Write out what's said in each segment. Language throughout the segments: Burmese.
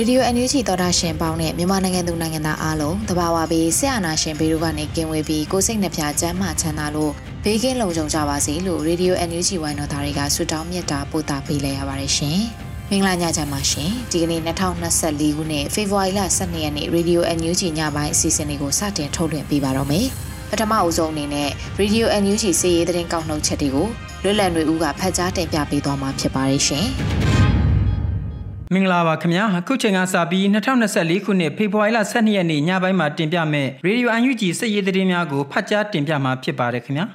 ရေဒီယို NUG သောတာရှင်ပေါင်းနဲ့မြန်မာနိုင်ငံသူနိုင်ငံသားအားလုံးတဘာဝပြီးဆရာနာရှင်ဘေးတို့ကနေကင်းဝေးပြီးကိုစိတ်နှပြချမ်းမှချမ်းသာလို့ဘေးကင်းလုံခြုံကြပါစေလို့ရေဒီယို NUG ဝိုင်းတော်သားတွေကဆုတောင်းမြတ်တာပို့တာပေးလိုက်ရပါတယ်ရှင်။မင်္ဂလာညချမ်းပါရှင်။ဒီကနေ့2024ခုနှစ်ဖေဖော်ဝါရီလ12ရက်နေ့ရေဒီယို NUG ညပိုင်းအစီအစဉ်လေးကိုစတင်ထုတ်လွှင့်ပေးပါတော့မယ်။ပထမအဦးဆုံးအနေနဲ့ Radio NUG စီးရီးသတင်းကောက်နှုတ်ချက်တွေကိုလွတ်လပ်နေဦးကဖတ်ကြားတင်ပြပေးသွားမှာဖြစ်ပါတယ်ရှင်။ မင်္ဂလာပါခင်ဗျာအခုချိန်ကစပြီး2024ခုနှစ်ဖေဖော်ဝါရီလ12ရက်နေ့ညပိုင်းမှာတင်ပြမဲ့ရေဒီယို UNG စစ်ရေးသတင်းများကိုဖတ်ကြားတင်ပြမှာဖြစ်ပါတယ်ခင်ဗျာ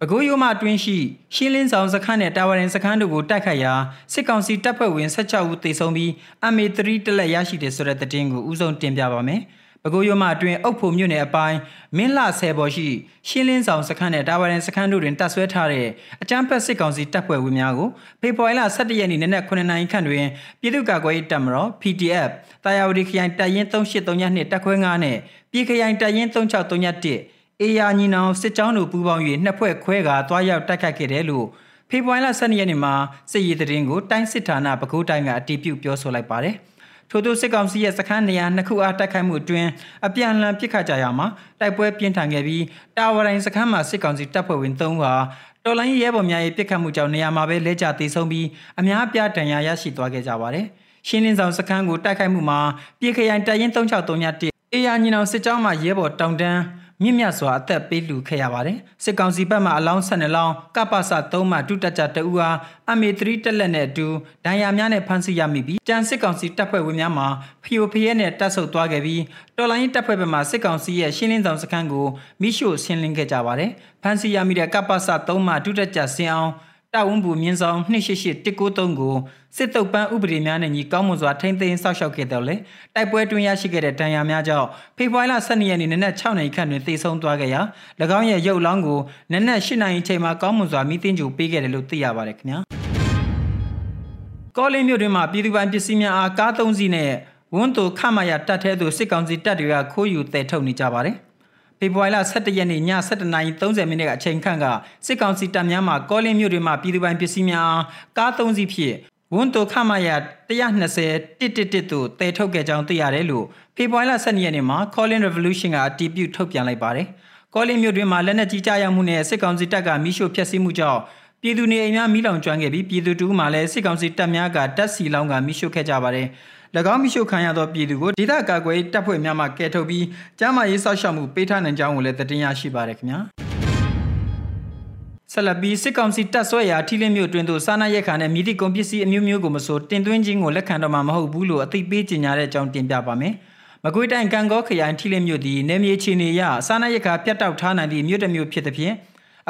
ပဲခူးရိုးမအတွင်းရှိရှင်းလင်းဆောင်စခန်းနဲ့တာဝရင်စခန်းတို့ကိုတိုက်ခတ်ရာစစ်ကောင်စီတပ်ဖွဲ့ဝင်16ဦးသေဆုံးပြီး MA3 တလက်ရရှိတယ်ဆိုတဲ့သတင်းကိုဥဆုံးတင်ပြပါမယ်။ ပဲခူးရမအတွင်းအုပ်ဖို့မြို့နယ်အပိုင်းမင်းလှဆယ်ပေါ်ရှိရှင်းလင်းဆောင်စခန်းနဲ့တာဝရင်စခန်းတို့တွင်တပ်ဆွဲထားတဲ့အကြမ်းဖက်စစ်ကောင်စီတပ်ဖွဲ့ဝင်များကိုဖေဖော်ဝါရီလ17ရက်နေ့နနက်9:00နာရီခန့်တွင်ပြည်သူ့ကာကွယ်ရေးတပ်မတော် PDF တာယာဝတီခရိုင်တပ်ရင်း3832တပ်ခွဲ9နဲ့ပြည်ခရိုင်တပ်ရင်း3631အေယာညီနောင်စစ်ကြောင်းတို့ပူးပေါင်း၍နှစ်ဖွဲ့ခွဲကာတွားရောက်တိုက်ခတ်ခဲ့တယ်လို့ဖေဖော်ဝါရီလ12ရက်နေ့မှာစစ်ရေးသတင်းကိုတိုင်းစစ်ဌာနပဲခူးတိုင်းကအတည်ပြုပြောဆိုလိုက်ပါတယ်။ ထို့သူစစ်ကောင်စီရဲ့စခန်းနေရာနှစ်ခုအားတိုက်ခိုက်မှုအတွင်းအပြန်အလှန်ပစ်ခတ်ကြရမှာတိုက်ပွဲပြင်းထန်ခဲ့ပြီးတာဝရိုင်စခန်းမှာစစ်ကောင်စီတပ်ဖွဲ့ဝင်3ဦးဟာတော်လိုင်းရဲဘော်များရဲ့ပစ်ခတ်မှုကြောင့်နေရာမှာပဲလဲကျသေးဆုံးပြီးအများအပြားဒဏ်ရာရရှိသွားခဲ့ကြပါတယ်။ရှင်းလင်းဆောင်စခန်းကိုတိုက်ခိုက်မှုမှာပြည်ခရိုင်တရင်3631အေယာညီနောင်စစ်ကြောင်းမှရဲဘော်တောင်တန်း မြင့်မြတ်စွာအသက်ပေးလူခဲ့ရပါတယ်စစ်ကောင်စီဘက်မှအလောင်း12လောင်းကပ္ပစ3မှဒုတက်ကြတအူအား MA3 တက်လက်နဲ့အတူဒဏ်ရာများနဲ့ဖမ်းဆီးရမိပြီးတန်စစ်ကောင်စီတပ်ဖွဲ့ဝင်များမှဖီယိုဖီရဲနဲ့တပ်ဆုပ်သွားခဲ့ပြီးတော်လိုင်းတပ်ဖွဲ့ဘက်မှစစ်ကောင်စီရဲ့ရှင်းလင်းဆောင်စခန်းကိုမိရှို့ရှင်းလင်းခဲ့ကြပါတယ်ဖမ်းဆီးရမိတဲ့ကပ္ပစ3မှဒုတက်ကြစင်အောင် တာဝန်ဘူးမြင်းဆောင်288 193ကိုစစ်တုပ်ပန်းဥပဒေများနဲ့ညီကောင်းမွန်စွာထိမ့်သိမ်းဆောက်ရှောက်ခဲ့တယ်လေတိုက်ပွဲတွင်ရရှိခဲ့တဲ့ဒဏ်ရာများကြောင့်ဖေဖော်ဝါရီလ12ရက်နေ့နနက်6နာရီခန့်တွင်သေဆုံးသွားခဲ့ရာ၎င်းရဲ့ရုပ်လောင်းကိုနနက်8နာရီချိန်မှာကောင်းမွန်စွာမိသိင်းကြိုပေးခဲ့တယ်လို့သိရပါတယ်ခင်ဗျာကောလင်းမြို့တွင်မှပြည်သူပိုင်ပစ္စည်းများအားကား၃စီးနဲ့ဝန်တိုခမရတပ်ထဲသို့စစ်ကောင်စီတပ်တွေကခိုးယူတည်ထုတ်နေကြပါတယ် ဖေဖော်ဝါရီလ17ရက်နေ့ည7:30မိနစ်ကအချိန်ခန့်ကစစ်ကောင်စီတပ်များမှကောလင်းမြို့တွင်မှပြည်သူပိုင်ပစ္စည်းများကား၃စီးဖြင့်ဝန်တိုခမရ120တစ်တစ်တစ်တို့တည်ထုတ်ခဲ့ကြောင်းသိရတယ်လို့ဖေဖော်ဝါရီလ12ရက်နေ့မှာ Colin Revolution ကအတည်ပြုထုတ်ပြန်လိုက်ပါတယ်။ကောလင်းမြို့တွင်မှာလက်နက်ကြီးကြားရောက်မှုနဲ့စစ်ကောင်စီတပ်ကမိရှို့ဖျက်ဆီးမှုကြောင့်ပြည်သူနေအိမ်များမိလောင်ကျွမ်းခဲ့ပြီးပြည်သူတူမှလည်းစစ်ကောင်စီတပ်များကတပ်စီလောင်းကမိရှို့ခဲ့ကြပါတယ်။၎ င်းမိရှုခံရသောပြည်သူကိုဒေသကာကွယ်တပ်ဖွဲ့များမှကယ်ထုတ်ပြီးကျန်းမာရေးစောင့်ရှောက်မှုပေးထားနိုင်ကြောင်းကိုလည်းတင်ရရှိပါရခင်ဗျာဆလပီစစ်ကောင်စီတပ်ဆွဲရာထီလင်းမြို့တွင်သို့စာနာရက်ခါနဲ့မြည်သည့်ကုန်ပစ္စည်းအမျိုးမျိုးကိုမဆိုတင်သွင်းခြင်းကိုလက်ခံတော့မှာမဟုတ်ဘူးလို့အသိပေးကြေညာတဲ့အကြောင်းတင်ပြပါမယ်။မကွေးတိုင်းကံကောခရိုင်ထီလင်းမြို့သည်နေမြေချီနေရစာနာရက်ခါပြတ်တောက်ထားနိုင်သည့်မြို့တစ်မြို့ဖြစ်သဖြင့်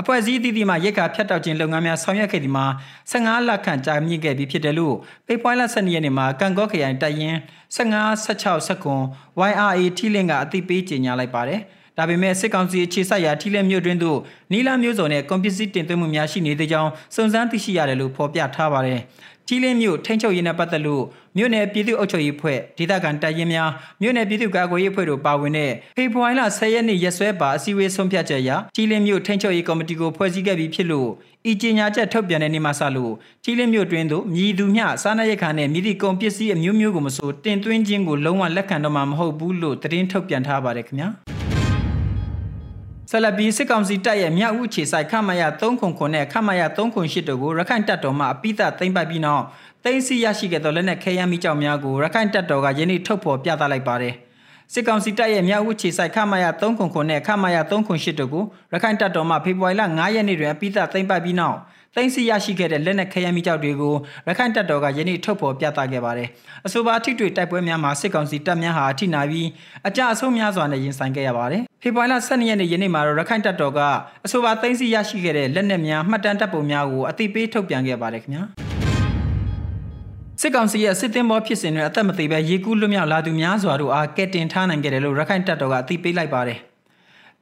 အဖွဲ့အစည်းအသီးသီးမှရက်ခါဖြတ်တောက်ခြင်းလုပ်ငန်းများဆောင်ရွက်ခဲ့ဒီမှာ15လခန့်ကြာမြင့်ခဲ့ပြီးဖြစ်တယ်လို့ပေပွိုင်းလ12ရက်နေ့မှာကန်ကော့ခရိုင်တပ်ရင်း15 16 19 YRA ထီလင်းကအသိပေးကြေညာလိုက်ပါတယ်။ဒါပေမဲ့စစ်ကောင်စီအခြေစိုက်ရာထီလင်းမြို့တွင်သို့နီလာမျိုးစုံနဲ့ကွန်ပစ္စည်းတင်သွင်းမှုများရှိနေသေးကြောင်းစုံစမ်းသိရှိရတယ်လို့ဖော်ပြထားပါတယ်။ ကြီးလင်းမြို့ထိန်းချုပ်ရေးနဲ့ပတ်သက်လို့မြို့နယ်ပြည်သူ့အုပ်ချုပ်ရေးဖွဲ့ဒေသခံတပ်ရင်းများမြို့နယ်ပြည်သူ့ကာကွယ်ရေးဖွဲ့တို့ပါဝင်တဲ့ဖေဖော်ဝါရီလ10ရက်နေ့ရက်စွဲပါအစည်းအဝေးဆုံးဖြတ်ချက်အရကြီးလင်းမြို့ထိန်းချုပ်ရေးကော်မတီကိုဖွဲ့စည်းခဲ့ပြီးဖြစ်လို့ဤကြေညာချက်ထုတ်ပြန်တဲ့နေ့မှစလို့ကြီးလင်းမြို့တွင်သို့မြည်သူမျှစားနပ်ရိက္ခာနဲ့မြည်သည့်ကုန်ပစ္စည်းအမျိုးမျိုးကိုမဆိုတင်သွင်းခြင်းကိုလုံးဝလက်ခံတော့မှာမဟုတ်ဘူးလို့သတင်းထုတ်ပြန်ထားပါတယ်ခင်ဗျာ ဆက်လက်ပြီးစစ်ကောင်စီတပ်ရဲ့မြောက်ဦးခြေဆိုင်ခမရ3ခုခုနဲ့ခမရ3ခု8တို့ကိုရခိုင်တပ်တော်မှအပိသသိမ့်ပိုက်ပြီးနောက်သိမ်းဆီးရရှိခဲ့သောလက်နက်ခဲယမ်းမိကြောင်များကိုရခိုင်တပ်တော်ကယနေ့ထုတ်ဖော်ပြသလိုက်ပါတယ်။စစ်ကောင်စီတပ်ရဲ့မြောက်ဦးခြေဆိုင်ခမရ3ခုခုနဲ့ခမရ3ခု8တို့ကိုရခိုင်တပ်တော်မှဖေဖော်ဝါရီလ9ရက်နေ့တွင်အပိသသိမ့်ပိုက်ပြီးနောက် သိမ်းဆီးရရှိခဲ့တဲ့လက်နက်ခဲယမ်းမိကြောက်တွေကိုရခိုင်တပ်တော်ကယနေ့ထုတ်ဖော်ပြသခဲ့ပါတယ်။အဆိုပါထိတွေ့တိုက်ပွဲများမှာစစ်ကောင်စီတပ်များဟာအထိနာပြီးအကြအဆုံးများစွာနဲ့ရင်ဆိုင်ခဲ့ရပါတယ်။ဖေဖော်ဝါရီလ12ရက်နေ့ယနေ့မှာတော့ရခိုင်တပ်တော်ကအဆိုပါသိမ်းဆီးရရှိခဲ့တဲ့လက်နက်များမှတ်တမ်းတပ်ပုံများကိုအသိပေးထုတ်ပြန်ခဲ့ပါတယ်ခင်ဗျာ။စစ်ကောင်စီရဲ့စစ်တင်ဘောဖြစ်စဉ်တွေအသက်မသေးပဲရေကူးလွတ်မြောက်လာသူများစွာတို့အားကဲတင်ထားနိုင်ခဲ့တယ်လို့ရခိုင်တပ်တော်ကအသိပေးလိုက်ပါတယ်။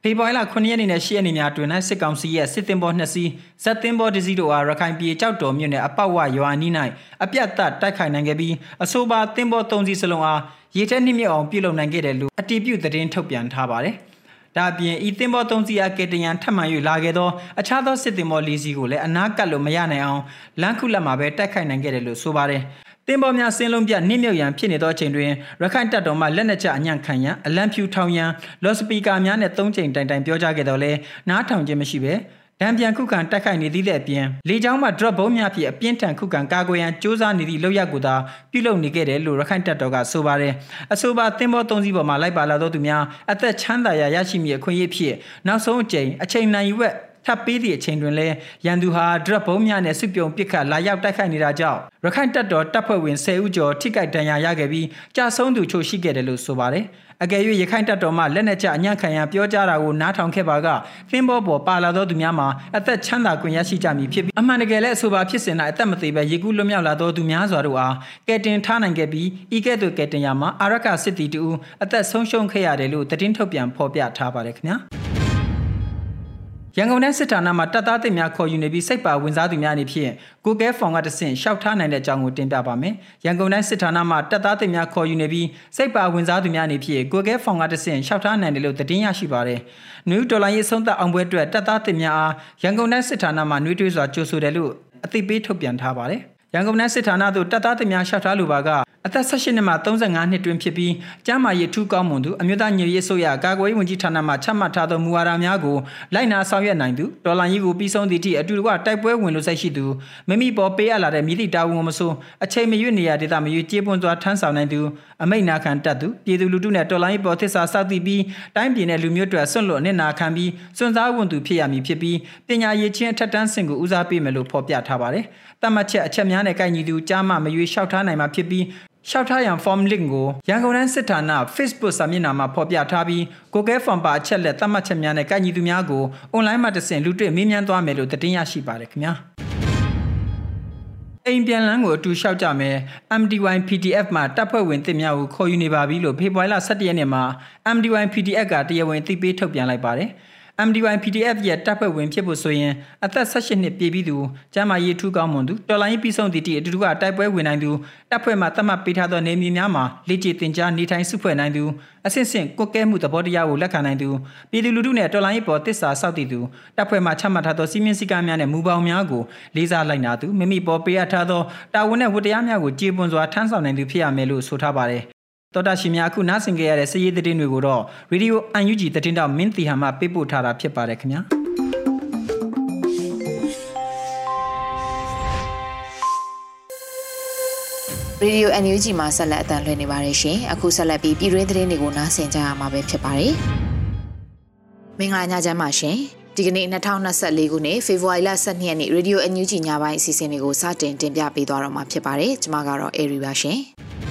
ဖေဖော်ဝါရီလ9ရက်နေ့နဲ့10ရက်နေ့များတွင်၌စစ်ကောင်စီရဲ့စစ်တင်ဘောနှစ်စီးဇက်တင်ဘောတစ်စီးတို့အားရခိုင်ပြည်ကြောက်တော်မြို့နယ်အပောက်ဝရွာနီး၌အပြတ်သက်တိုက်ခိုက်နိုင်ခဲ့ပြီးအဆိုပါတင်ဘော3စီးစလုံးအားရေထဲနှိမ့်မြအောင်ပြုလုပ်နိုင်ခဲ့တယ်လို့အတည်ပြုသတင်းထုတ်ပြန်ထားပါတယ်။ဒါအပြင်ဤတင်ဘော3စီးအားကေတရန်ထပ်မံ၍လာခဲ့သောအခြားသောစစ်တင်ဘော4စီးကိုလည်းအနားကပ်လို့မရနိုင်အောင်လမ်းခုလက်မှာပဲတိုက်ခိုက်နိုင်ခဲ့တယ်လို့ဆိုပါတယ်။ တင်ပေါ်များဆင်းလုံးပြနစ်မြုပ်ရန်ဖြစ်နေသောအချိန်တွင်ရခိုင်တပ်တော်မှလက်နက်ချအညံ့ခံရန်အလံဖြူထောင်ရန်လော့စပီကာများနဲ့သုံးချိန်တိုင်တိုင်ပြောကြားခဲ့တော်လဲနားထောင်ခြင်းမရှိဘဲဒံပြန်ခုခံတိုက်ခိုက်နေသည့်တဲ့အပြင်လေကြောင်းမှ drop ဘုံများဖြင့်အပြင်းထန်ခုခံကာကွယ်ရန်စ조사နေသည့်လောက်ရကိုသာပြုလုပ်နေခဲ့တယ်လို့ရခိုင်တပ်တော်ကဆိုပါတယ်အဆိုပါသင်္ဘောသုံးစီးပေါ်မှာလိုက်ပါလာသောသူများအသက်ချမ်းသာရာရရှိမည်အခွင့်အရေးဖြင့်နောက်ဆုံးအကြိမ်အချိန်နိုင်ဝက် ထပ်ပေးသည့်အချိန်တွင်လည်းရန်သူဟာဒရက်ဘုံများနဲ့စစ်ပြုံပစ်ခတ်လာရောက်တိုက်ခိုက်နေတာကြောင့်ရခိုင်တပ်တော်တပ်ဖွဲ့ဝင်10ဦးကျော်ထိခိုက်ဒဏ်ရာရခဲ့ပြီးကြာဆုံးသူချို့ရှိခဲ့တယ်လို့ဆိုပါတယ်။အကယ်၍ရခိုင်တပ်တော်မှလက်နက်ချအညံ့ခံရန်ပြောကြားတာကိုနားထောင်ခဲ့ပါကသင်းဘောပေါ်ပါလာသောသူများမှာအသက်ချမ်းသာခွင့်ရရှိကြမည်ဖြစ်ပြီးအမှန်တကယ်လည်းအဆိုပါဖြစ်စဉ်၌အသက်မသေးပဲရေကူးလွတ်မြောက်လာသောသူများစွာတို့အားကဲတင်ထားနိုင်ခဲ့ပြီးဤကဲ့သို့ကဲတင်ရမှာအာရကစစ်တီတူအသက်ဆုံးရှုံးခဲ့ရတယ်လို့သတင်းထုတ်ပြန်ဖော်ပြထားပါတယ်ခင်ဗျာ။ ရန်ကုန်တိုင်းစစ်ဌာနမှတပ်သားတစ်များခေါ်ယူနေပြီးစိတ်ပါဝင်စားသူများအနေဖြင့်ကိုကဲဖောင်ကတဆင့်ရှောက်ထားနိုင်တဲ့အကြောင်းကိုတင်ပြပါမယ်။ရန်ကုန်တိုင်းစစ်ဌာနမှတပ်သားတစ်များခေါ်ယူနေပြီးစိတ်ပါဝင်စားသူများအနေဖြင့်ကိုကဲဖောင်ကတဆင့်ရှောက်ထားနိုင်တယ်လို့သတင်းရရှိပါတယ်။နယူးဒေါ်လာရေးဆုံးသက်အောင်ပွဲအတွက်တပ်သားတစ်များအားရန်ကုန်တိုင်းစစ်ဌာနမှနှွေးထွေးစွာကြိုဆိုတယ်လို့အသိပေးထုတ်ပြန်ထားပါတယ်။ ရန်ကုန်တိုင်းစစ်ဌာနသို့တပ်သားတစ်များရှောက်ထားလိုပါကအသက်18နှစ်မှ35နှစ်တွင်ဖြစ်ပြီးကျန်းမာရေးထူးကောင်းမွန်သူအမျိုးသားညီရေးဆိုရကာကွယ်ရေးဝန်ကြီးဌာနမှချမှတ်ထားသောမူဝါဒများကိုလိုက်နာဆောင်ရွက်နိုင်သူဒေါ်လာကြီးကိုပြီးဆုံးသည့်အထိအတူတကွတိုက်ပွဲဝင်လို့ဆက်ရှိသူမိမိပေါ်ပေးအပ်လာတဲ့မြည်သည့်တာဝန်မဆိုအချိန်မရွေ့နေရဒေသမရွေ့ကြေးပွန်စွာထမ်းဆောင်နိုင်သူအမိတ်နာခံတတ်သူပြည်သူလူထုနဲ့တော်လိုင်းပေါ်သစ္စာစောက်တည်ပြီးတိုင်းပြည်နဲ့လူမျိုးတွေဆွန့်လွတ်အနစ်နာခံပြီးစွန့်စားဝန်သူဖြစ်ရမည်ဖြစ်ပြီးပညာရေးချင်းအထက်တန်းဆင့်ကိုဦးစားပေးမယ်လို့ဖော်ပြထားပါတယ်။တတ်မှတ်ချက်အချက်များနဲ့ကိုက်ညီသူကြားမှမရွေးလျှောက်ထားနိုင်မှာဖြစ်ပြီးရှောက်ထားရန် form link ကိုရန်ကုန်တိုင်းစစ်ဌာန Facebook စာမျက်နှာမှာဖော်ပြထားပြီးကိုကဲ form ပါအချက်လက်သတ်မှတ်ချက်များနဲ့ကိုက်ညီသူများကို online မှာတဆင့်လူတွေ့မေးမြန်းသွားမယ်လို့တင်ရရှိပါတယ်ခင်ဗျာအိမ်ပြန်လန်းကိုအတူလျှောက်ကြမယ် MDY PDF မှာတပ်ဖွဲ့ဝင်တစ်များကိုခေါ်ယူနေပါပြီလို့ဖေဖော်ဝါရီလ17ရက်နေ့မှာ MDY PDF ကတရားဝင်သိပေးထုတ်ပြန်လိုက်ပါတယ်။ MDY PDF ရဲ့တပ်ဖွဲ့ဝင်ဖြစ်ဖို့ဆိုရင်အသက်18နှစ်ပြည့်ပြီးသူကျမ်းမာရေးထူးကောင်းမွန်သူတော်လိုင်းပြီးဆုံးသည့်တည်းအတူတူကတိုက်ပွဲဝင်နိုင်သူတပ်ဖွဲ့မှသတ်မှတ်ပေးထားသောနေမြေများမှာလေ့ကျင့်သင်ကြားနေထိုင်စုဖွဲ့နိုင်သူအဆင့်ဆင့်ကွက်ကဲမှုသဘောတရားကိုလက်ခံနိုင်သူပြည်သူလူထုနဲ့တော်လိုင်းပေါ်တစ္ဆာစောင့်တည်သူတပ်ဖွဲ့မှချမှတ်ထားသောစီမင်းစည်းကမ်းများနဲ့မူပေါင်းများကိုလေးစားလိုက်နာသူမိမိပေါ်ပေးအပ်ထားသောတာဝန်နဲ့ဝတ္တရားများကိုကြေပွန်စွာထမ်းဆောင်နိုင်သူဖြစ်ရမယ်လို့ဆိုထားပါတယ် တော်တာရှင်များအခုနားဆင်ကြရတဲ့စည်ရည်သတင်းတွေကိုတော့ Radio UNG သတင်းတောက်မင်းတီဟာမှပေးပို့ထားတာဖြစ်ပါတယ်ခင်ဗျာရေဒီယို NUG မှာဆက်လက်အသံလွှင့်နေပါတယ်ရှင်။အခုဆက်လက်ပြီးပြည်တွင်းသတင်းတွေကိုနားဆင်ကြရမှာပဲဖြစ်ပါတယ်။မင်္ဂလာညချမ်းပါရှင်။ဒီကနေ့2024ခုနှစ်ဖေဖော်ဝါရီလ12ရက်နေ့ရေဒီယို NUG ညပိုင်းအစီအစဉ်လေးကိုစတင်တင်ပြပေးသွားတော့မှာဖြစ်ပါတယ်။ကျွန်မကတော့ Airy ပါရှင်။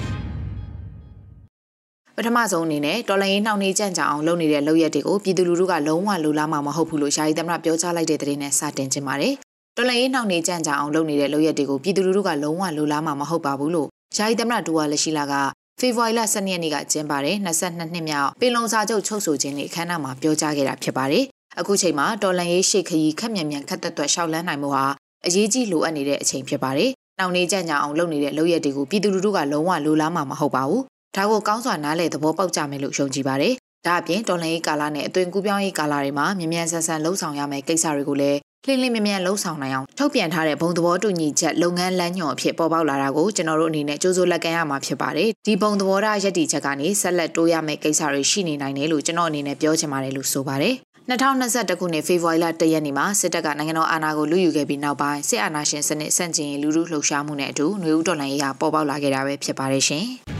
ပထမဆုံးအနေနဲ့တော်လိုင်းရေးနှောင့်နှေးကြန့်ကြာအောင်လုပ်နေတဲ့လုပ်ရက်တွေကိုပြည်သူလူထုကလုံးဝလူလားမှာမဟုတ်ဘူးလို့ယာယီသမ္မတပြောကြားလိုက်တဲ့သတင်းနဲ့စတင်ခြင်းပါတယ်။တော်လိုင်းရေးနှောင့်နှေးကြန့်ကြာအောင်လုပ်နေတဲ့လုပ်ရက်တွေကိုပြည်သူလူထုကလုံးဝလူလားမှာမဟုတ်ပါဘူးလို့ယာယီသမ္မတဒူဝါလက်ရှိလာကဖေဖော်ဝါရီလ12ရက်နေ့ကကျင်းပတဲ့22နှစ်မြောက်ပင်လုံစာချုပ်ချုပ်ဆိုခြင်းနေ့အခမ်းအနားမှာပြောကြားခဲ့တာဖြစ်ပါတယ်။အခုချိန်မှာတော်လန်ရေးရှေ့ခရီးခက်မြန်မြန်ခက်သက်သက်ရှောက်လန်းနိုင်မှုဟာအရေးကြီးလိုအပ်နေတဲ့အချိန်ဖြစ်ပါတယ်။နှောင့်နှေးကြန့်ကြာအောင်လုပ်နေတဲ့လုပ်ရက်တွေကိုပြည်သူလူထုကလုံးဝလိုလားမှာမဟုတ်ပါဘူး ဒါကိုကောင်းစွာနားလည်သဘောပေါက်ကြမယ်လို့ယုံကြည်ပါတယ်။ဒါအပြင်တော်လှန်ရေးကာလနဲ့အသွင်ကူးပြောင်းရေးကာလတွေမှာမြ мян ဆန်ဆန်လှုပ်ဆောင်ရမယ့်ကိစ္စတွေကိုလည်းလှင်းလင်းမြ мян လှုပ်ဆောင်နိုင်အောင်ထုတ်ပြန်ထားတဲ့ဘုံသဘောတူညီချက်လုပ်ငန်းလမ်းညွှန်အဖြစ်ပေါ်ပေါက်လာတာကိုကျွန်တော်တို့အနေနဲ့ကြိုးစိုးလက်ခံရမှာဖြစ်ပါတယ်။ဒီဘုံသဘောထားရည်တည်ချက်ကနေဆက်လက်တိုးရမယ့်ကိစ္စတွေရှိနေနိုင်တယ်လို့ကျွန်တော်အနေနဲ့ပြောချင်ပါတယ်လို့ဆိုပါတယ်။ 2021ခုနှစ်ဖေဖော်ဝါရီလ1ရက်နေ့မှာစစ်တပ်ကနိုင်ငံတော်အာဏာကိုလူယူခဲ့ပြီးနောက်ပိုင်းစစ်အာဏာရှင်စနစ်ဆန့်ကျင်လူထုလှုပ်ရှားမှုနဲ့အတူຫນွေဦးတော်လှန်ရေးဟာပေါ်ပေါက်လာခဲ့တာပဲဖြစ်ပါတယ်ရှင်။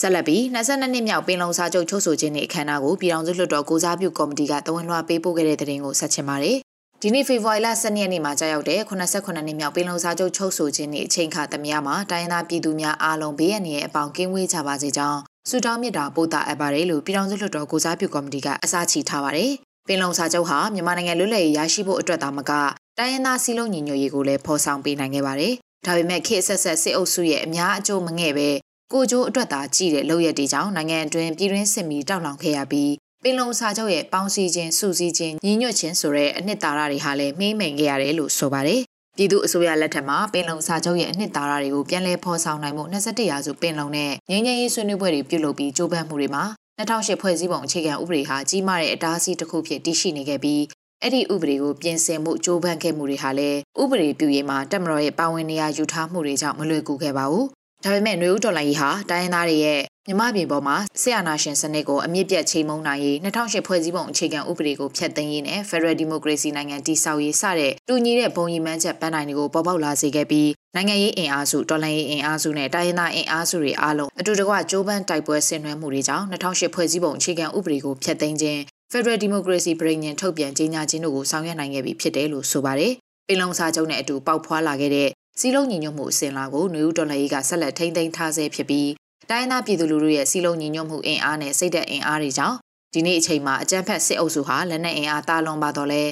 ဆက်လက်ပြီး22နှစ်မြောက်ပင်လုံစာချုပ်ချုပ်ဆိုခြင်းနဲ့အခမ်းအနားကိုပြည်ထောင်စုလွှတ်တော်ကိုစားပြုကော်မတီကတဝန်လွှာပေးပို့ခဲ့တဲ့တဲ့တင်ကိုဆက်ချင်ပါတယ်။ဒီနေ့ဖေဖော်ဝါရီလ12ရက်နေ့မှာကြာရောက်တဲ့89နှစ်မြောက်ပင်လုံစာချုပ်ချုပ်ဆိုခြင်းနဲ့အချိန်ခါသမယမှာတိုင်းရင်းသားပြည်သူများအားလုံးဘေးရန်ရဲ့အပေါင်းကင်းဝေးကြပါစေကြောင်းဆုတောင်းမြတ်တာပို့တာအပ်ပါတယ်လို့ပြည်ထောင်စုလွှတ်တော်ကိုစားပြုကော်မတီကအစားချီထားပါတယ်။ပင်လုံစာချုပ်ဟာမြန်မာနိုင်ငံလွတ်လပ်ရေးရရှိဖို့အတွက်သာမကတိုင်းရင်းသားစည်းလုံးညီညွတ်ရေးကိုလည်းဖော်ဆောင်ပေးနိုင်ခဲ့ပါတယ်။ဒါပေမဲ့ခေတ်ဆက်ဆက်စစ်အုပ်စုရဲ့အများအကျိုးမငဲ့ပဲ ကိုကျိုးအတွက်သာကြည့်တဲ့လောက်ရတဲ့ကြောင့်နိုင်ငံအတွင်းပြည်တွင်းစစ်မီတောက်လောင်ခဲ့ရပြီးပင်လုံစာချုပ်ရဲ့ပေါင်းစည်းခြင်းစုစည်းခြင်းညီညွတ်ခြင်းဆိုတဲ့အနှစ်သာရတွေဟာလည်းမှိမ့်မိန်ခဲ့ရတယ်လို့ဆိုပါတယ်ပြည်သူအစိုးရလက်ထက်မှာပင်လုံစာချုပ်ရဲ့အနှစ်သာရတွေကိုပြန်လည်ဖော်ဆောင်နိုင်မှု21ရာစုပင်လုံနဲ့ငြိမ်းချမ်းရေးဆွေးနွေးပွဲတွေပြုလုပ်ပြီးကြိုးပမ်းမှုတွေမှာ2008ဖွဲ့စည်းပုံအခြေခံဥပဒေဟာကြီးမားတဲ့အတားအဆီးတစ်ခုဖြစ်တည်ရှိနေခဲ့ပြီးအဲ့ဒီဥပဒေကိုပြင်ဆင်မှုကြိုးပမ်းခဲ့မှုတွေဟာလည်းဥပဒေပြုရေးမှာတက်မတော်ရဲ့ပါဝင်နေရာယူထားမှုတွေကြောင့်မလွယ်ကူခဲ့ပါဘူး ဒါပေမဲ့ຫນွေဦးတော်လိုင်းကြီးဟာတိုင်းရင်းသားတွေရဲ့မြမပြည်ပေါ်မှာဆီယနာရှင်စနစ်ကိုအမြင့်ပြတ်ချိန်မုံနိုင်ရေး2008ဖွဲ့စည်းပုံအခြေခံဥပဒေကိုဖျက်သိမ်းရေးနဲ့ Federal Democracy နိုင်ငံတည်ဆောက်ရေးစတဲ့တူညီတဲ့ဘုံရည်မှန်းချက်ပန်းနိုင်တွေကိုပေါ်ပေါက်လာစေခဲ့ပြီးနိုင်ငံရေးအင်အားစုတော်လှန်ရေးအင်အားစုနဲ့တိုင်းရင်းသားအင်အားစုတွေအားလုံးအတူတကွကြိုးပမ်းတိုက်ပွဲဆင်နွှဲမှုတွေကြောင့်2008ဖွဲ့စည်းပုံအခြေခံဥပဒေကိုဖျက်သိမ်းခြင်း Federal Democracy ပြည်ညင်ထုတ်ပြန်ကြေညာခြင်းတို့ကိုဆောင်ရွက်နိုင်ခဲ့ပြီဖြစ်တယ်လို့ဆိုပါတယ်။ပင်လုံစာချုပ်နဲ့အတူပေါက်ဖွာလာခဲ့တဲ့ စီလုံးညီညွတ်မှုအစဉ်လာကိုနှွေဦးတော်လှန်ရေးကဆက်လက်ထိန်းသိမ်းထားဆဲဖြစ်ပြီးတိုင်းသားပြည်သူလူထုရဲ့စီလုံးညီညွတ်မှုအင်အားနဲ့စိတ်သက်အင်အားတွေကြောင့်ဒီနေ့အချိန်မှာအကြမ်းဖက်စစ်အုပ်စုဟာလက်နက်အင်အားတာလွန်ပါတော့လဲ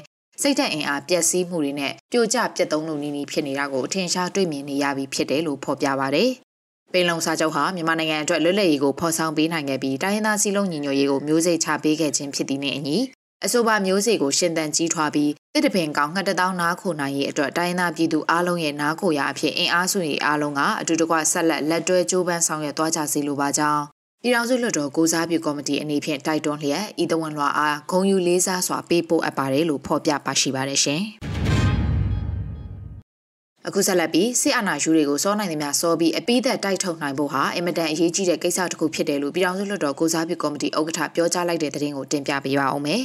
စိတ်သက်အင်အားပျက်စီးမှုတွေနဲ့ပြိုကျပြတ်သုံးလို့နီးနီးဖြစ်နေတာကိုအထင်ရှားတွေ့မြင်နေရပြီဖြစ်တယ်လို့ဖော်ပြပါဗျ။ပင်လုံစာချုပ်ဟာမြန်မာနိုင်ငံအတွက်လွတ်လပ်ရေးကိုဖော်ဆောင်ပေးနိုင်ခဲ့ပြီးတိုင်းရင်းသားစည်းလုံးညီညွတ်ရေးကိုမျိုးစိတ်ချပေးခဲ့ခြင်းဖြစ်သည်နဲ့အညီ အဆိုပါမျိုးစေ့ကိုရှင်သန်ကြီးထွားပြီးတစ်တပင်ကောင်ငှက်တထောင်နားခိုနိုင်ရေးအတွက်တိုင်းသားပြည်သူအားလုံးရဲ့နားခိုရာအဖြစ်အင်အားစုတွေအားလုံးကအတူတကွဆက်လက်လက်တွဲကြိုးပမ်းဆောင်ရွက်သွားကြစီလိုပါကြောင်းပြည်ထောင်စုလွှတ်တော်ကိုစားပြုကော်မတီအနေဖြင့်တိုက်တွန်းလျက်ဤတဝန်လွှာအားဂုံယူလေးစားစွာပေးပို့အပ်ပါတယ်လို့ဖော်ပြပါရှိပါတယ်ရှင်။အခုဆက်လက်ပြီးစစ်အာဏာယူတွေကိုစောနိုင်သမျှစောပြီးအပိသက်တိုက်ထုတ်နိုင်ဖို့ဟာအင်မတန်အရေးကြီးတဲ့ကိစ္စတစ်ခုဖြစ်တယ်လို့ပြည်ထောင်စုလွှတ်တော်ကိုစားပြုကော်မတီဥက္ကဋ္ဌပြောကြားလိုက်တဲ့သတင်းကိုတင်ပြပေးပါအောင်မယ်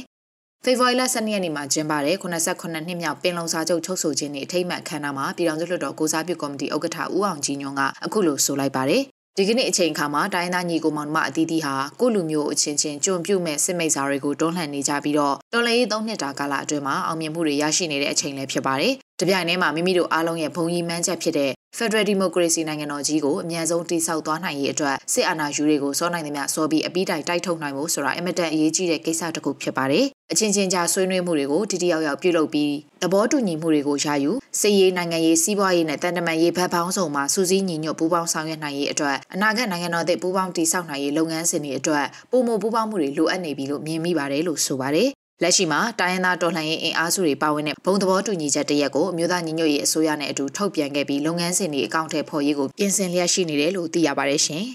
ဖေဖော်ဝါရီလ12ရက်နေ့မှာကျင်းပတဲ့89နှစ်မြောက်ပင်လုံစာချုပ်ချုပ်ဆိုခြင်းနဲ့အထိမ်းအမှတ်အခမ်းအနားမှာပြည်ထောင်စုလွှတ်တော်ကိုစားပြုကော်မတီဥက္ကဋ္ဌဦးအောင်ကြည်ညွန့်ကအခုလိုဆိုလိုက်ပါတယ်ဒီကနေ့အချိန်အခါမှာတိုင်းသားညီကိုမောင်နှမအသီးသီးဟာကိုလူမျိုးအချင်းချင်းကြုံပြုတ်မဲ့စစ်မိတ်စာတွေကိုတွန်းလှန်နေကြပြီးတော့တော်လှန်ရေးသုံးနှစ်တာကာလအတွင်းမှာအောင်မြင်မှုတွေရရှိနေတဲ့အချိန်လည်းဖြစ်ပါတယ်။ တပြိုင်တည်းမှာမိမိတို့အားလုံးရဲ့ဘုံကြီးမှန်းချက်ဖြစ်တဲ့ Federal Democracy နိုင်ငံတော်ကြီးကိုအမြန်ဆုံးတည်ဆောက်သွားနိုင်ရေးအတွက်စစ်အာဏာယူတွေကိုစောနိုင်သမျှစောပြီးအပိတိုင်တိုက်ထုတ်နိုင်ဖို့ဆိုတာအင်မတန်အရေးကြီးတဲ့ကိစ္စတစ်ခုဖြစ်ပါတယ်။အချင်းချင်းကြားဆွေးနွေးမှုတွေကိုတတိယရောက်ပြုလုပ်ပြီးသဘောတူညီမှုတွေကိုရယူစစ်ရေးနိုင်ငံရေးစီးပွားရေးနဲ့တန်တမာရေးဘက်ပေါင်းစုံမှာစူးစီးညီညွတ်ပူးပေါင်းဆောင်ရွက်နိုင်ရေးအတွက်အနာဂတ်နိုင်ငံတော်သစ်ပူးပေါင်းတည်ဆောက်နိုင်ရေးလုပ်ငန်းစဉ်တွေအတွက်ပုံမပူးပေါင်းမှုတွေလိုအပ်နေပြီလို့မြင်မိပါတယ်လို့ဆိုပါတယ် လက်ရှိမှာတိုင်းရင်းသားတော်လှန်ရေးအင်အားစုတွေပါဝင်တဲ့ဘုံသဘောတူညီချက်တရက်ကိုအမျိုးသားညီညွတ်ရေးအစိုးရနဲ့အတူထုတ်ပြန်ခဲ့ပြီးလုပ်ငန်းစဉ်တွေအကောင့်ထဲပေါ်ရေးကိုပြင်ဆင်လျက်ရှိနေတယ်လို့သိရပါတယ်ရှင်။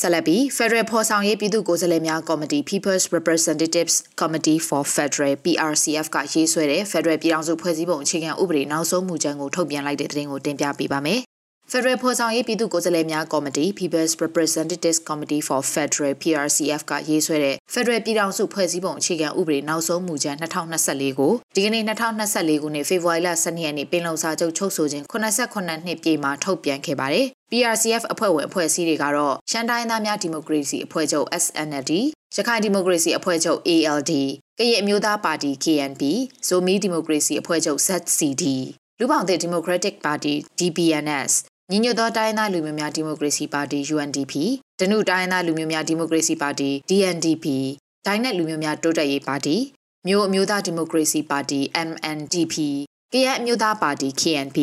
ဆက်လက်ပြီး Federal ဖော်ဆောင်ရေးပြည်သူ့ကိုယ်စားလှယ်များကော်မတီ People's Representatives Committee for Federal PRCF ကရေးဆွဲတဲ့ Federal ပြည်ထောင်စုဖွဲ့စည်းပုံအခြေခံဥပဒေနောက်ဆုံးမူကြမ်းကိုထုတ်ပြန်လိုက်တဲ့သတင်းကိုတင်ပြပေးပါမယ်။ Federal ဖော်ဆောင်ရေးပြည်သူ့ကိုယ်စားလှယ်များကော်မတီ People's Representatives Committee for Federal PRCF ကရေးဆွဲတဲ့ Federal ပြည်ထောင်စုဖွဲ့စည်းပုံအခြေခံဥပဒေနောက်ဆုံးမူကြမ်း2024ကိုဒီကနေ့2024ခုနှစ်ဖေဖော်ဝါရီလ12ရက်နေ့ပင်လုံစာချုပ်ချုပ်ဆိုခြင်း89နှစ်ပြည့်မှာထုတ်ပြန်ခဲ့ပါတယ်။ PRCF အဖွဲ့ဝင်အဖွဲ့အစည်းတွေကတော့ရှမ်းတိုင်းသားများဒီမိုကရေစီအဖွဲ့ချုပ် SNLD ရခိုင်ဒီမိုကရေစီအဖွဲ့ချုပ် ALD ကရင်အမျိုးသားပါတီ KNP ဇိုမီဒီမိုကရေစီအဖွဲ့ချုပ် ZCD လူပောင်သစ်ဒီမိုကရက်တစ်ပါတီ DPNS ညီညွတ်သောတိုင်းသားလူမျိုးများဒီမိုကရေစီပါတီ UNDP ဒနုတိုင်းသားလူမျိုးများဒီမိုကရေစီပါတီ DNDP ဒိုင်းနက်လူမျိုးများတိုးတက်ရေးပါတီမြို့အမျိုးသားဒီမိုကရေစီပါတီ MNDP ကရအမျိုးသားပါတီ KNP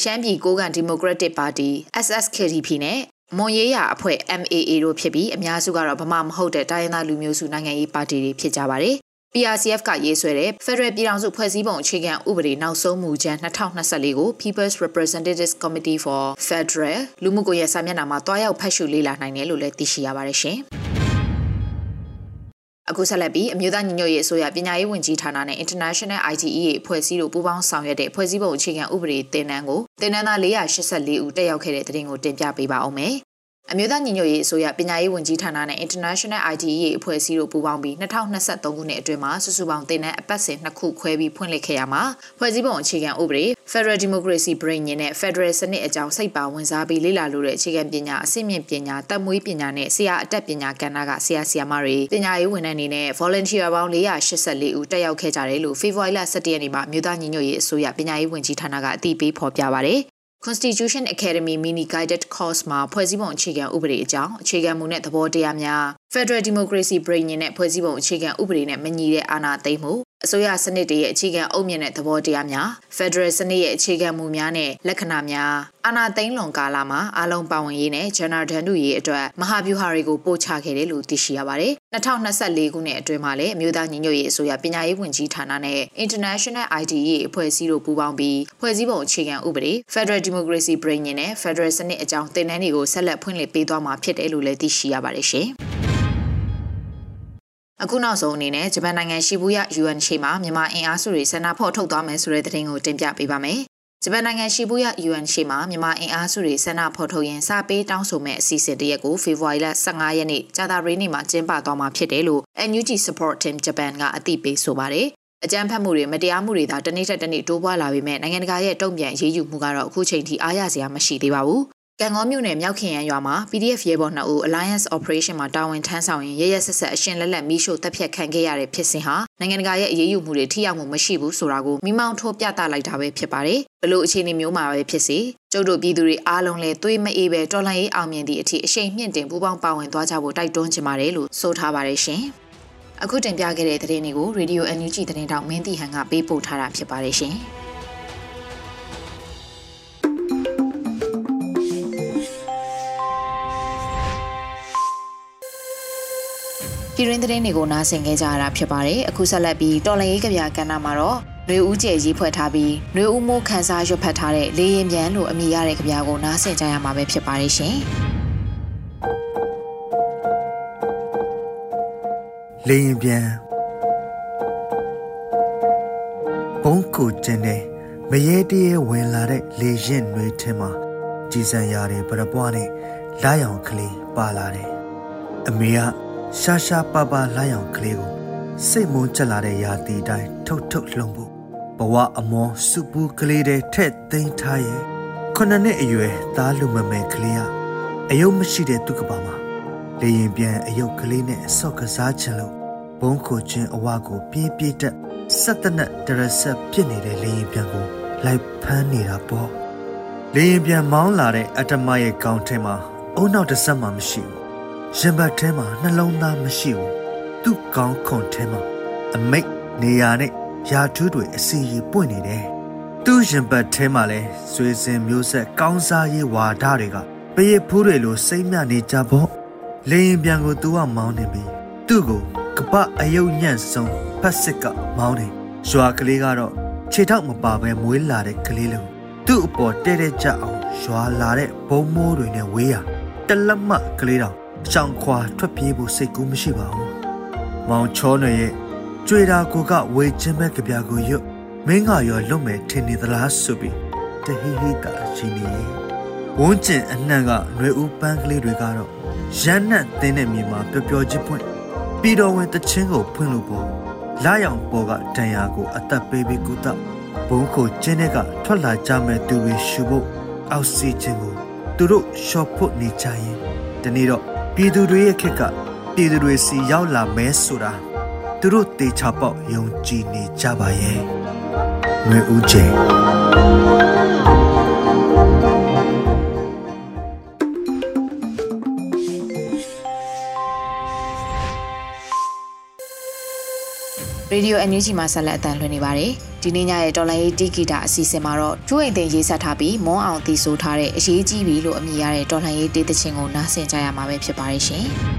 ရှမ်းပြည်ကိုးကန်ဒီမိုကရက်တစ်ပါတီ SSKDP နဲ့မွန်ရေးရအဖွဲ့ MAA တို့ဖြစ်ပြီးအများစုကတော့ဗမာမဟုတ်တဲ့တိုင်းရင်းသားလူမျိုးစုနိုင်ငံရေးပါတီတွေဖြစ်ကြပါတယ်။ PRCF ကရေးဆွဲတဲ့ Federal ပြည်ထောင်စုဖွဲ့စည်းပုံအခြေခံဥပဒေနောက်ဆုံးမူကြမ်း2024ကို People's Representatives Committee for Federal လူမှုကွန်ရက်စာမျက်နှာမှာတွားရောက်ဖတ်ရှုလေ့လာနိုင်တယ်လို့လည်းသိရှိရပါတယ်ရှင်။အခုဆက်လက်ပြီးအမျိုးသားညီညွတ်ရေးအစိုးရပညာရေးဝန်ကြီးဌာနနဲ့ International ITEA ဖွဲ့စည်းတို့ပူးပေါင်းဆောင်ရွက်တဲ့ဖွဲ့စည်းပုံအခြေခံဥပဒေသင်တန်းကိုသင်တန်းသား484ဦးတက်ရောက်ခဲ့တဲ့တဲ့တင်ကိုတင်ပြပေးပါအောင်မယ် အမျိုးသားညီညွတ်ရေးအစိုးရပညာရေးဝန်ကြီးဌာနနဲ့ International IDE အဖွဲ့အစည်းတို့ပူးပေါင်းပြီး2023ခုနှစ်အတွင်းမှာစုစုပေါင်းတင်တဲ့အပတ်စဉ်နှစ်ခုခွဲပြီးဖွင့်လှစ်ခဲ့ရမှာဖွဲ့စည်းပုံအခြေခံဥပဒေ Federal Democracy Brain နဲ့ Federal စနစ်အကြောင်းစိတ်ပါဝင်စားပြီးလေ့လာလို့တဲ့အခြေခံပညာအဆင့်မြင့်ပညာတက်မွေးပညာနဲ့ဆရာအတက်ပညာကဏ္ဍကဆရာဆရာမတွေပညာရေးဝန်ထမ်းတွေနဲ့ volunteer ပေါင်း484ဦးတက်ရောက်ခဲ့ကြတယ်လို့ February 17ရက်နေ့မှာမြို့သားညီညွတ်ရေးအစိုးရပညာရေးဝန်ကြီးဌာနကအသိပေးဖော်ပြပါတယ် Constitution Academy Mini Guided Course မှာဖွဲ့စည်းပုံအခြေခံဥပဒေအကြောင်းအခြေခံမူနဲ့သဘောတရားများ Federal Democracy Brain နဲ့ဖွဲ့စည်းပုံအခြေခံဥပဒေနဲ့မညီတဲ့အာဏာသိမ်းမှု အစိုးရစနစ်တရဲ့အခြေခံအုတ်မြင့်တဲ့သဘောတရားများ Federal စနစ်ရဲ့အခြေခံမူများနဲ့လက္ခဏာများအာဏာသိမ်းလွန်ကာလမှာအလုံးပါဝင်ရေးနဲ့ General ဒန်တို့ရေးအတွက်မဟာဗျူဟာတွေကိုပို့ချခဲ့တယ်လို့သိရှိရပါတယ်။2024ခုနှစ်အတွင်းမှာလည်းအမျိုးသားညီညွတ်ရေးအစိုးရပညာရေးဝန်ကြီးဌာနနဲ့ International IDE အဖွဲ့အစည်းတို့ပူးပေါင်းပြီးဖွဲ့စည်းပုံအခြေခံဥပဒေ Federal Democracy Brain နဲ့ Federal စနစ်အကြောင်းသင်တန်းတွေကိုဆက်လက်ဖွင့်လှစ်ပေးသွားမှာဖြစ်တယ်လို့လည်းသိရှိရပါတယ်ရှင်။ အခုနောက်ဆုံးအနေနဲ့ဂျပန်နိုင်ငံရှီဘူယ UN ရှိမှာမြန်မာအင်အားစုတွေဆန္ဒဖော်ထုတ်သွားမယ်ဆိုတဲ့သတင်းကိုတင်ပြပေးပါမယ်။ဂျပန်နိုင်ငံရှီဘူယ UN ရှိမှာမြန်မာအင်အားစုတွေဆန္ဒဖော်ထုတ်ရင်စာပေးတောင်းဆိုမဲ့အစီအစဉ်တရက်ကိုဖေဖော်ဝါရီလ15ရက်နေ့ကြာသပတေးနေ့မှာကျင်းပသွားမှာဖြစ်တယ်လို့ NUG Support Team Japan ကအသိပေးဆိုပါတယ်။အကြမ်းဖက်မှုတွေမတရားမှုတွေသာတနေ့ထက်တနေ့တိုးပွားလာပေမဲ့နိုင်ငံတကာရဲ့တုံ့ပြန်ရေးယူမှုကတော့အခုချိန်ထိအားရစရာမရှိသေးပါဘူး ကံကောမြို့နယ်မြောက်ခင်ရန်ရွာမှာ PDF ရဲဘော်2ဦး Alliance Operation မှာတာဝန်ထမ်းဆောင်ရင်ရရဆက်ဆက်အရှင်လက်လက်မီးရှို့တပ်ဖြတ်ခံခဲ့ရတဲ့ဖြစ်စဉ်ဟာနိုင်ငံတကာရဲ့အရေးယူမှုတွေထိရောက်မှုမရှိဘူးဆိုတာကိုမိမောင်းထိုးပြသလိုက်တာပဲဖြစ်ပါတယ်။ဘလို့အခြေအနေမျိုးမှာပဲဖြစ်စေကျုပ်တို့ပြည်သူတွေအားလုံးလည်းသွေးမအေးပဲတော်လှန်ရေးအောင်မြင်သည့်အထိအရှိန်မြင့်တင်ပူးပေါင်းပါဝင်သွားကြဖို့တိုက်တွန်းချင်ပါတယ်လို့ဆိုထားပါတယ်ရှင်။အခုတင်ပြခဲ့တဲ့သတင်းတွေကို Radio NUG သတင်းတောက်မင်းတီဟန်ကပေးပို့ထားတာဖြစ်ပါတယ်ရှင်။ ပြည်ရင်းသတင်းတွေကိုနားဆင်ခဲ့ကြရတာဖြစ်ပါတယ်အခုဆက်လက်ပြီးတော်လန်ရေးကြပြကဏ္ဍမှာတော့နှွေဦးကျဲရေးဖွဲ့ထားပြီးနှွေဦးမိုးခန်းစားရွတ်ဖတ်ထားတဲ့လေရင်ပြန်လို့အမည်ရတဲ့ကြပြကိုနားဆင်ကြရမှာပဲဖြစ်ပါတယ်ရှင်လေရင်ပြန်ဘုံကိုကျင်းတဲ့မရေတရေဝင်လာတဲ့လေရင်နှွေထင်းမှာကြည်စံရတဲ့ပရပွားနဲ့လာရောင်ကလေးပါလာတယ်အမေက ရှာရှာပါပါလာရောင်ကလေးကိုစိတ်မုန်းချက်လာတဲ့ရာသီတိုင်းထုတ်ထုတ်လှုံဖို့ဘဝအမောစုပူးကလေးတဲ့ထက်သိမ်းထားရဲ့ခုနှစ်နှစ်အရွယ်သားလူမမယ်ကလေးကအယုံမရှိတဲ့သူကပါမှာလေရင်ပြန်အယုတ်ကလေးနဲ့အဆော့ကစားချင်လို့ဘုံခိုချင်းအဝကိုပြေးပြေးတက်ဆက်တနက်တရဆက်ဖြစ်နေတဲ့လေရင်ပြန်ကိုလိုက်ဖမ်းနေတာပေါ့လေရင်ပြန်မောင်းလာတဲ့အတ္တမရဲ့ကောင်းထဲမှာအုံနောက်တစ်ဆက်မှမရှိဘူး ရင်ဘတ်ထဲမှာနှလုံးသားမရှိဘူးသူ့ကောင်းခွန်ထဲမှာအမိတ်နေရာနဲ့ယာထူးတွေအစီရီပွင့်နေတယ်သူ့ရင်ဘတ်ထဲမှာလဲဆွေစဉ်မျိုးဆက်ကောင်းစားရေးဝါဒတွေကပရိဖူးတွေလိုစိမ့်မြနေကြပေါ့လေရင်ပြန်ကိုသူကမောင်းနေပြီသူ့ကိုကပအယုတ်ညံ့ဆုံးဖက်စစ်ကမောင်းနေရွာကလေးကတော့ခြေထောက်မပါပဲမွေးလာတဲ့ကလေးလို့သူ့အပေါ်တဲတဲကြအောင်ရွာလာတဲ့ဘုံမိုးတွေနဲ့ဝေးရတလက်မကလေးတောင် ရှောင်ခွာထွက်ပြေးဖို့စိတ်ကူးမရှိပါဘူး။မောင်ချောနယ်ရဲ့ကြွေတာကိုကဝေချင်းမဲ့ကြပြကိုရွတ်မင်းကရောလွတ်မယ်ထင်နေသလားဆိုပြီးတဟိဟိတာရှင်နေဝန်းကျင်အနှံ့ကຫນွေဦးပန်းကလေးတွေကတော့ရမ်းနှံ့တင်းတဲ့မြေမှာပျော်ပျော်ချင်းဖွင့်ပြီးတော်ဝင်တချင်းကိုဖွင့်လို့ပေါ့လာရောင်ပေါ်ကတန်ရာကိုအသက်ပေးပြီးကုသဘုံကိုကျင်းတဲ့ကထွက်လာကြမဲ့သူတွေရှုဖို့အောက်ဆီဂျင်ကိုသူတို့ရှော့ဖို့နေကြရင်ဒီနေ့တော့ ပြည်သူတွေရဲ့ခက်ကပြည်သူတွေစီရောက်လာမဲဆိုတာသူတို့တေချာပေါက်ယုံကြည်နေကြပါရဲ့ငွေဦးကျဲ ရေဒီယို NUG မှာဆက်လက်အသံလွှင့်နေပါတယ်။ဒီနေ့ညရဲ့တော်လိုင်းရေးတီဂီတာအစီအစဉ်မှာတော့ကျိုးအိမ်သိမ်းရေးဆက်ထားပြီးမွန်းအောင်တည်ဆိုထားတဲ့အရေးကြီးပြီလို့အမည်ရတဲ့တော်လိုင်းရေးတေးသချင်းကိုနားဆင်ကြရမှာပဲဖြစ်ပါတယ်ရှင်။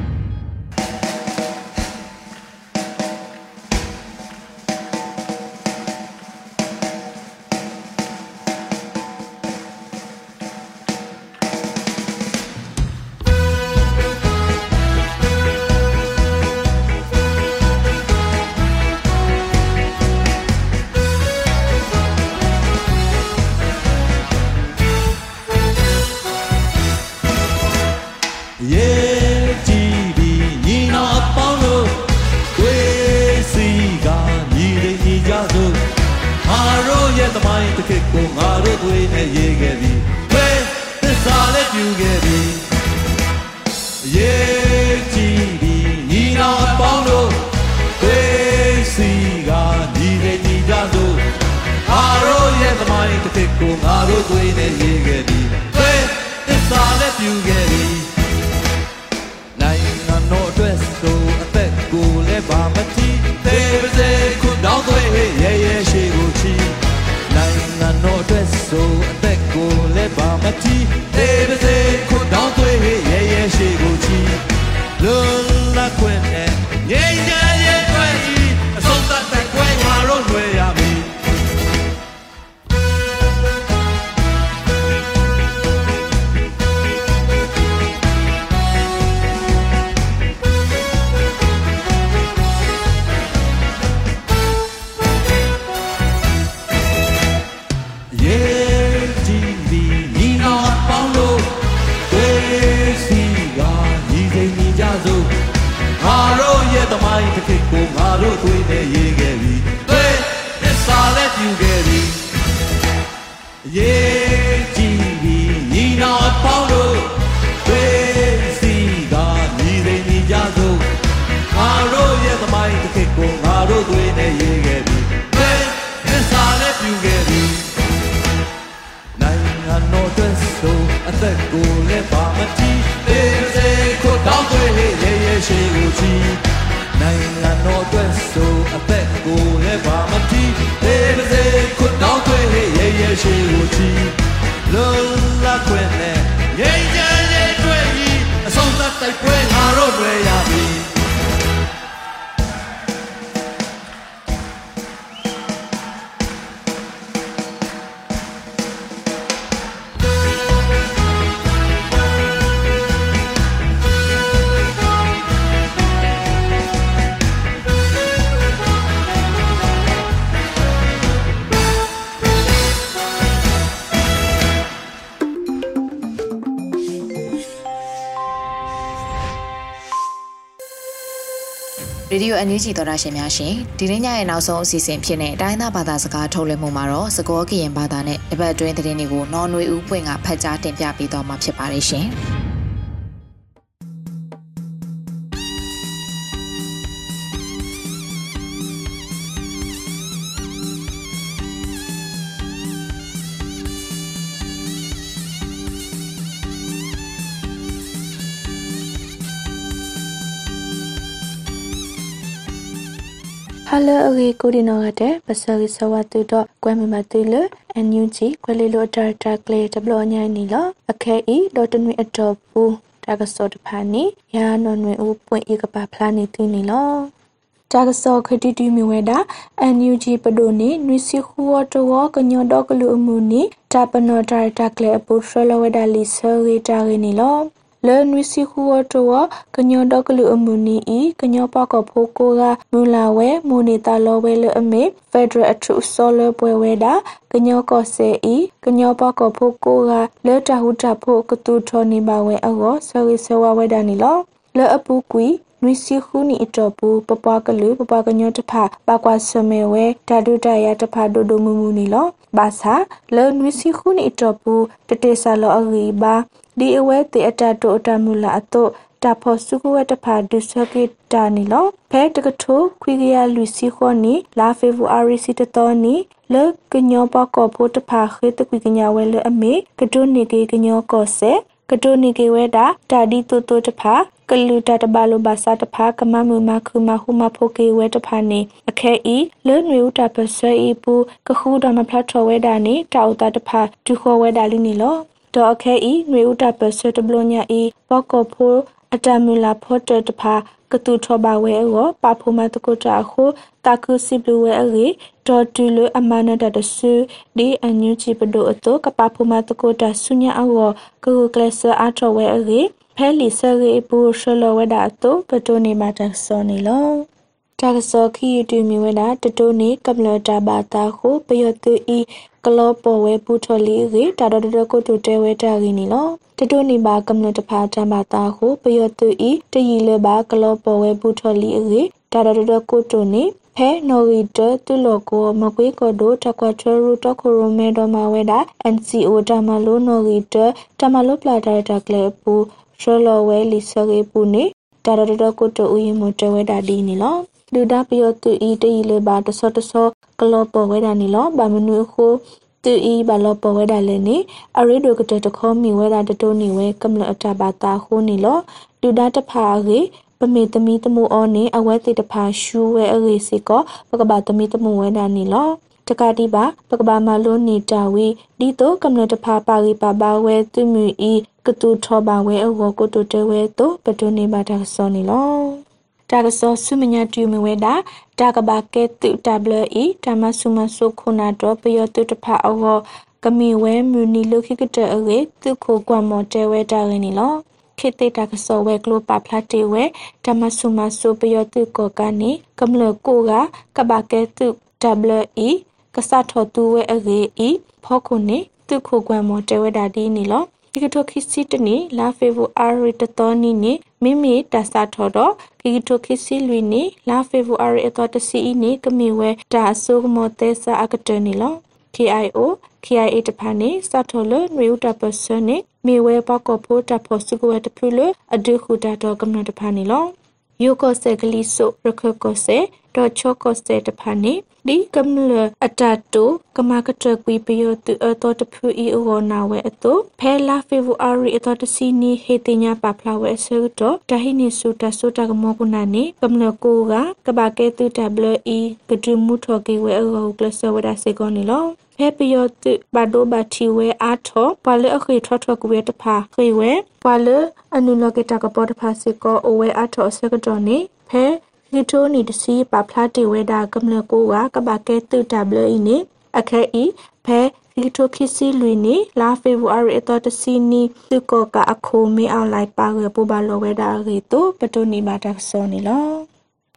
ဆိုအသ အန်ယူဂျီသောတာရှင်များရှင်ဒီနေ့ညရဲ့နောက်ဆုံးအစီအစဉ်ဖြစ်တဲ့တိုင်းသားဘာသာစကားထုတ်လွှင့်မှုမှာတော့စကောကရင်ဘာသာနဲ့တပတ်အတွင်းသတင်းတွေကိုနော်နွေဦးပွင့်ကဖတ်ကြားတင်ပြပေးသွားမှာဖြစ်ပါတယ်ရှင်။ Hello အဂေကိုဒီနောကတဲ့ပစရီဆဝတူတော့ကွဲမီမတူလအန်ယူဂျီကွဲလီလိုတာတာကလေတဘလညိုင်းနီလအခဲဤဒေါ်တနွေအတော်ပူတာကစောတဖာနီရာနော်နွေဦးပွင့်ဤကပါဖလာနေသူနီလောတာကစောခတိတီမီဝဲတာအန်ယူဂျီပဒိုနီနွီစီခူဝတောကညောတော့ကလူအမှုနီတာပနောတာတာကလေအပူထရလဝဒါလီဆရီတာရနီလော လဲနွီစီခူဝတောကညောတော့ကလူအမှုနီဤကညောပကဖိုးကိုကမူလာဝဲမူနေတာလောဝဲလအမေဖက်ဒရယ်အထူဆောလပွဲဝဲတာကညောကောဆေဤကညောပကဖိုးကိုကလဲတဟုတဖို့ကတူထောနေပါဝဲအောဆရီဆဝဝဲတာနီလောလဲအပူကွီနွီစီခုနီအတော်ပူပပွားကလူပပွားကညောတဖပါကွာဆမဲဝဲဓာတုတရတဖဒိုဒိုမူမူနီလောဘာသာလဲနွီစီခုနီအတော်ပူတတေဆာလောအဂီဘာ ဒီအဝဲတေအတတိုအတမူလာအတုတာဖို့စုကဝတဖာဒုစကိတာနီလောဖဲတကထိုခွေကရလူစီခေါနီလာဖေဗူအာရီစီတတော်နီလေကညောပကောဖို့တဖာခေတကွေကညာဝဲလေအမေကဒုနေကေကညောကောဆေကဒုနေကေဝဲတာတာဒီတူတူတဖာကလူတာတဘလိုဘာစာတဖာကမမမခုမဟုမဖိုကေဝဲတဖာနေအခဲဤလဲနွေဥတာပဆွဲဤပူကခုတော်မဖ lat ထော်ဝဲတာနေတောက်တာတဖာဒုခေါ်ဝဲတာလိနေလော ဒေါ်အခဲဤနွေဥတာပဆွဲတဘလိုညာဤပော့ကောဖိုးအတမူလာဖော့တတဖာကတူထောပါဝဲအောပါဖိုမတကုတာခုတာကုစီဘလူဝဲအေဒေါ်တူလအမနာတတဆူဒီအန်ယူချီပဒိုအတောကပါဖိုမတကုတာဆုညာအောကုကလဆာအထောဝဲအေဖဲလီဆရေပူရှလဝဒါတောပတိုနေမတဆောနေလော တာကစောခီယူတူမီဝဒါတတိုနေကပလတာဘာတာခုပယတူဤကလောပေါ်ဝဲပူထော်လီရေတာတော်တော်ကိုတူတဲဝဲတာရင်းနီလောတတိုနေပါကမ္လတဖာတမ်ဘာတာခုပယတူဤတရီလဘာကလောပေါ်ဝဲပူထော်လီရေတာတော်တော်ကိုတူနေဖဖဲနော်ရီတတူလောကိုမကွေးကောဒိုတကွာထရူတခိုရိုမဲဒမဝဲတာ NCO တမလိုနော်ရီတတမလိုပလာတာတကလေပူရှလောဝဲလီဆရေပူနေတာရတကိုတူရင်မတဝဲတာဒီနီလော လူဒါပယောတူဤတေးလေပါတဆောတဆောကလောပဝဲတာနီလောဘာမနွေခိုတူဤဘာလောပဝဲတာလဲနေအရိဒိုကတတခေါမီဝဲတာတတိုးနီဝဲကမ္လအတဘာတာခိုးနီလောလူဒါတဖာရေပမေသမီတမှုအောနေအဝဲတိတဖာရှူဝဲအရေစီကောပကဘာသမီတမှုဝဲတာနီလောတကတိပါပကဘာမလုံးနေတာဝီဒီတော့ကမ္လတဖာပါရီပါပါဝဲသူမြီကတူထောပါဝဲအောကိုတူတဲဝဲတော့ပတုနေပါတာစောနီလော တာကစောဆုမညာတူမဝဲတာတာကဘာကဲတူ WE တမဆုမဆုခုနာတော့ပယောတုတဖအောကမီဝဲမြူနီလုခိကတအေသူခိုကွမ်မော်တဲဝဲတာရင်းနီလောခေတေတာကစောဝဲကလိုပါဖလာတေဝဲတမဆုမဆုပယောတုကောကနေကမလကိုကကဘာကဲတူ WE ကစထောတူဝဲအေဖောခုနေသူခိုကွမ်မော်တဲဝဲတာဒီနီလော ဒီကထိုခိစီတနီလာဖေဗူအာရီတတော်နီနီမိမိတဆာထော်တော့ဒီကထိုခိစီလွီနီလာဖေဗူအာရီအတော်တစီအီနီကမီဝဲတာဆုကမောတဲဆာအကတနီလော KIO KIA တဖာနေစထော်လနရီဥတပစနေမေဝဲပကောဖိုတဖို့စုကဝဲတဖူလအဒုခုတာတော့ကမ္နတဖာနေလောယိုကောဆေဂလီဆိုရခကောဆေ တော့ချောကောဆေတဖာနေဒီကမ္လအတတူကမကတကွီပယောတူအတော်တဖူအီဝနာဝဲအတူဖဲလာဖေဗူအာရီအတော်တစီနီဟေတင်ညာပဖလာဝဲဆူတော့တဟိနေဆူတဆူတကမောကုနာနေကမ္လကိုကကဘာကဲတူ WE ကဒူမှုထော်ကေဝဲအောကလဆဝဒါစေကောနီလောဖဲပယောတုဘဒိုဘတီဝဲအာထောပွာလအခီထောထောကဝဲတဖာခေဝဲပွာလအနုလကေတကပေါ်တဖာစေကောအဝဲအာထောစကတော်နေဖဲ ဟီတိုနီတစီပါဖလာတီဝဲတာကမလကိုကကဘာကဲတုတဘလအင်းနေအခဲဤဖဲဟီတိုခီစီလွီနီလာဖေဗူအာရီအတော်တစီနီသူကောကအခုမေအောင်လိုက်ပါရပူပါလောဝဲတာရီတိုပတိုနီမာတာဆောနီလော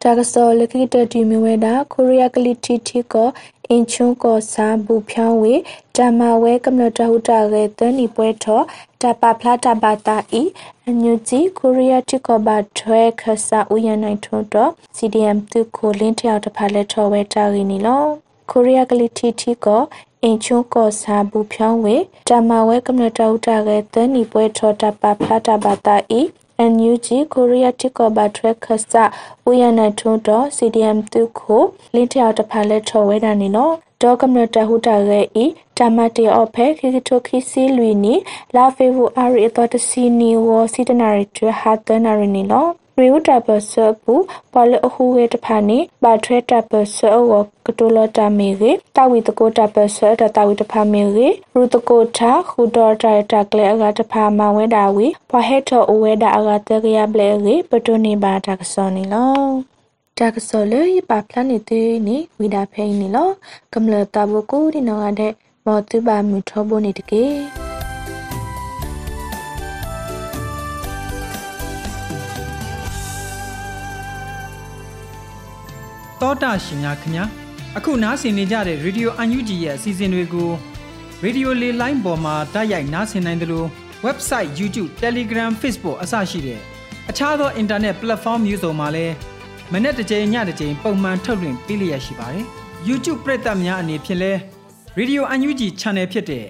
တာကစောလခိတတီမီဝဲတာကိုရီးယားကလီတီတီကို အင်ချုံကောစာဘူဖြောင်းဝေဓမ္မဝဲကမ္လတဟုတာရဲတန်ဒီပွဲထောတပဖလာတဘာတာဤအညူကြီးကိုရီးယားတိကောဘာထွဲခဆာဥယနိုင်ထွန်းတော့ CDM သူကိုလင်းတယောက်တဖာလက်ထောဝဲတာရင်းနီလောကိုရီးယားကလီတီတီကိုအင်ချုံကောစာဘူဖြောင်းဝေဓမ္မဝဲကမ္လတဟုတာရဲတန်ဒီပွဲထောတပဖလာတဘာတာဤ NUG ကိုရီးယားတစ်ကောဘာထရက်ခဆာဝရနထုံတော့ CDM တုခိုလင်းတယောက်တဖာလက်ထော်ဝဲတာနေနော်ဒေါကမ္နတဟုတာရဲ့ဤတမတေအော့ဖဲခိကတိုခိစီလွီနီလာဖေဗူအာရီအတော်တစီနီဝစီတနာရီတဟာတနာရီနီနော် ရီဝတာပစပူပလအဟုဝေတဖာနေဘာထွဲတပစဝကတိုလတာမေရေတာဝီတကိုတပစတတာဝီတဖာမေရေရူတကိုတာခူတော်တာတကလေအကတဖာမဝဲတာဝီပဟက်ထောအဝဲတာအကတကရပလေရေပတိုနေပါတာကစောနေလောတာကစောလေပပလနေသေးနေဝီဒါဖိနေလောကမ္လတာဘကိုဒီနောကတဲ့မောတူပါမီထောဘိုနေတကေ တောတာရှင်များခင်ဗျာအခုနားဆင်နေကြတဲ့ Radio UNG ရဲ့အစီအစဉ်တွေကို Radio လေးလိုင်းပေါ်မှာတိုက်ရိုက်နားဆင်နိုင်တယ်လို့ website YouTube Telegram Facebook အစရှိတဲ့အခြားသော internet platform မျိုးစုံမှာလည်းမနေ့တစ်ကြိမ်ညတစ်ကြိမ်ပုံမှန်ထုတ်လွှင့်ပေးလျက်ရှိပါတယ် YouTube ပရိသတ်များအနေဖြင့်လဲ Radio UNG Channel ဖြစ်တဲ့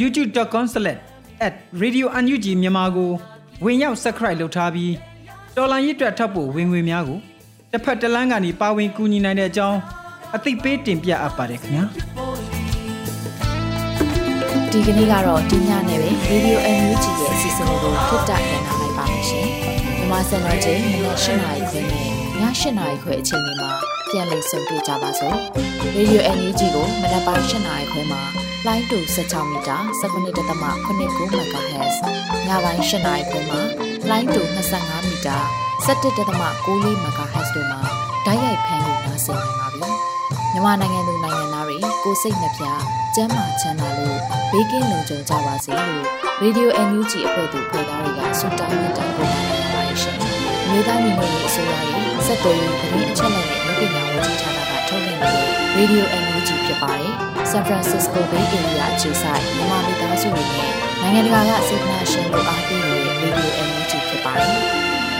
youtube.com/radiounug မြန်မာကိုဝင်ရောက် subscribe လုပ်ထားပြီးတော်လိုင်းရစ်တွက်ထပ်ဖို့ဝင်ငွေများကို တစ်ဖက်တစ်လမ်းကနေပါဝင်ကူညီနိုင်တဲ့အကြောင်းအသိပေးတင်ပြအပ်ပါတယ်ခင်ဗျာဒီကနေ့ကတော့ဒီညနေပဲ Radio NUG ရဲ့အစီအစဉ်လေးကိုထပ်တာပြန်လာလိုက်ပါမယ်ရှင်မြန်မာစံတော်ချိန်မနက်၈နာရီခွဲနဲ့ည၈နာရီခွဲအချိန်တွေမှာပြန်လည်ဆုံတွေ့ကြပါစို့ Radio NUG ကိုမနက်ပိုင်း၈နာရီခွဲမှာလိုင်းတူ16မီတာ17.8 MHz ညပိုင်း၈နာရီခွဲမှာလိုင်းတူ25မီတာ 17.6 MHz တို့မှာဓာတ်ရိုက်ဖမ်းလို့နားဆင်နိုင်ပါပြီ။မြန်မာနိုင်ငံသူနိုင်ငံသားတွေကိုစိတ်နှပြကျန်းမာချမ်းသာလို့ဘေးကင်းလုံခြုံကြပါစေလို့ Radio NUG အဖွဲ့သူဖေသားတွေကဆုတောင်းမြတ်တာပို့လာနေပါတယ်ရှင်။မြေသားမျိုးတွေအစိုးရရဲ့စက်တော်ရင်သတင်းအချက်အလက်တွေလူပညာဝန်ကြီးဌာနကထုတ်လွှင့်နေတဲ့ Radio NUG ဖြစ်ပါတယ်။ San Francisco Bay Area အခြေစိုက်မြန်မာမိသားစုတွေနဲ့နိုင်ငံတကာကစေတနာရှင်တို့အားပေးနေတဲ့ Radio NUG ဖြစ်ပါတယ်။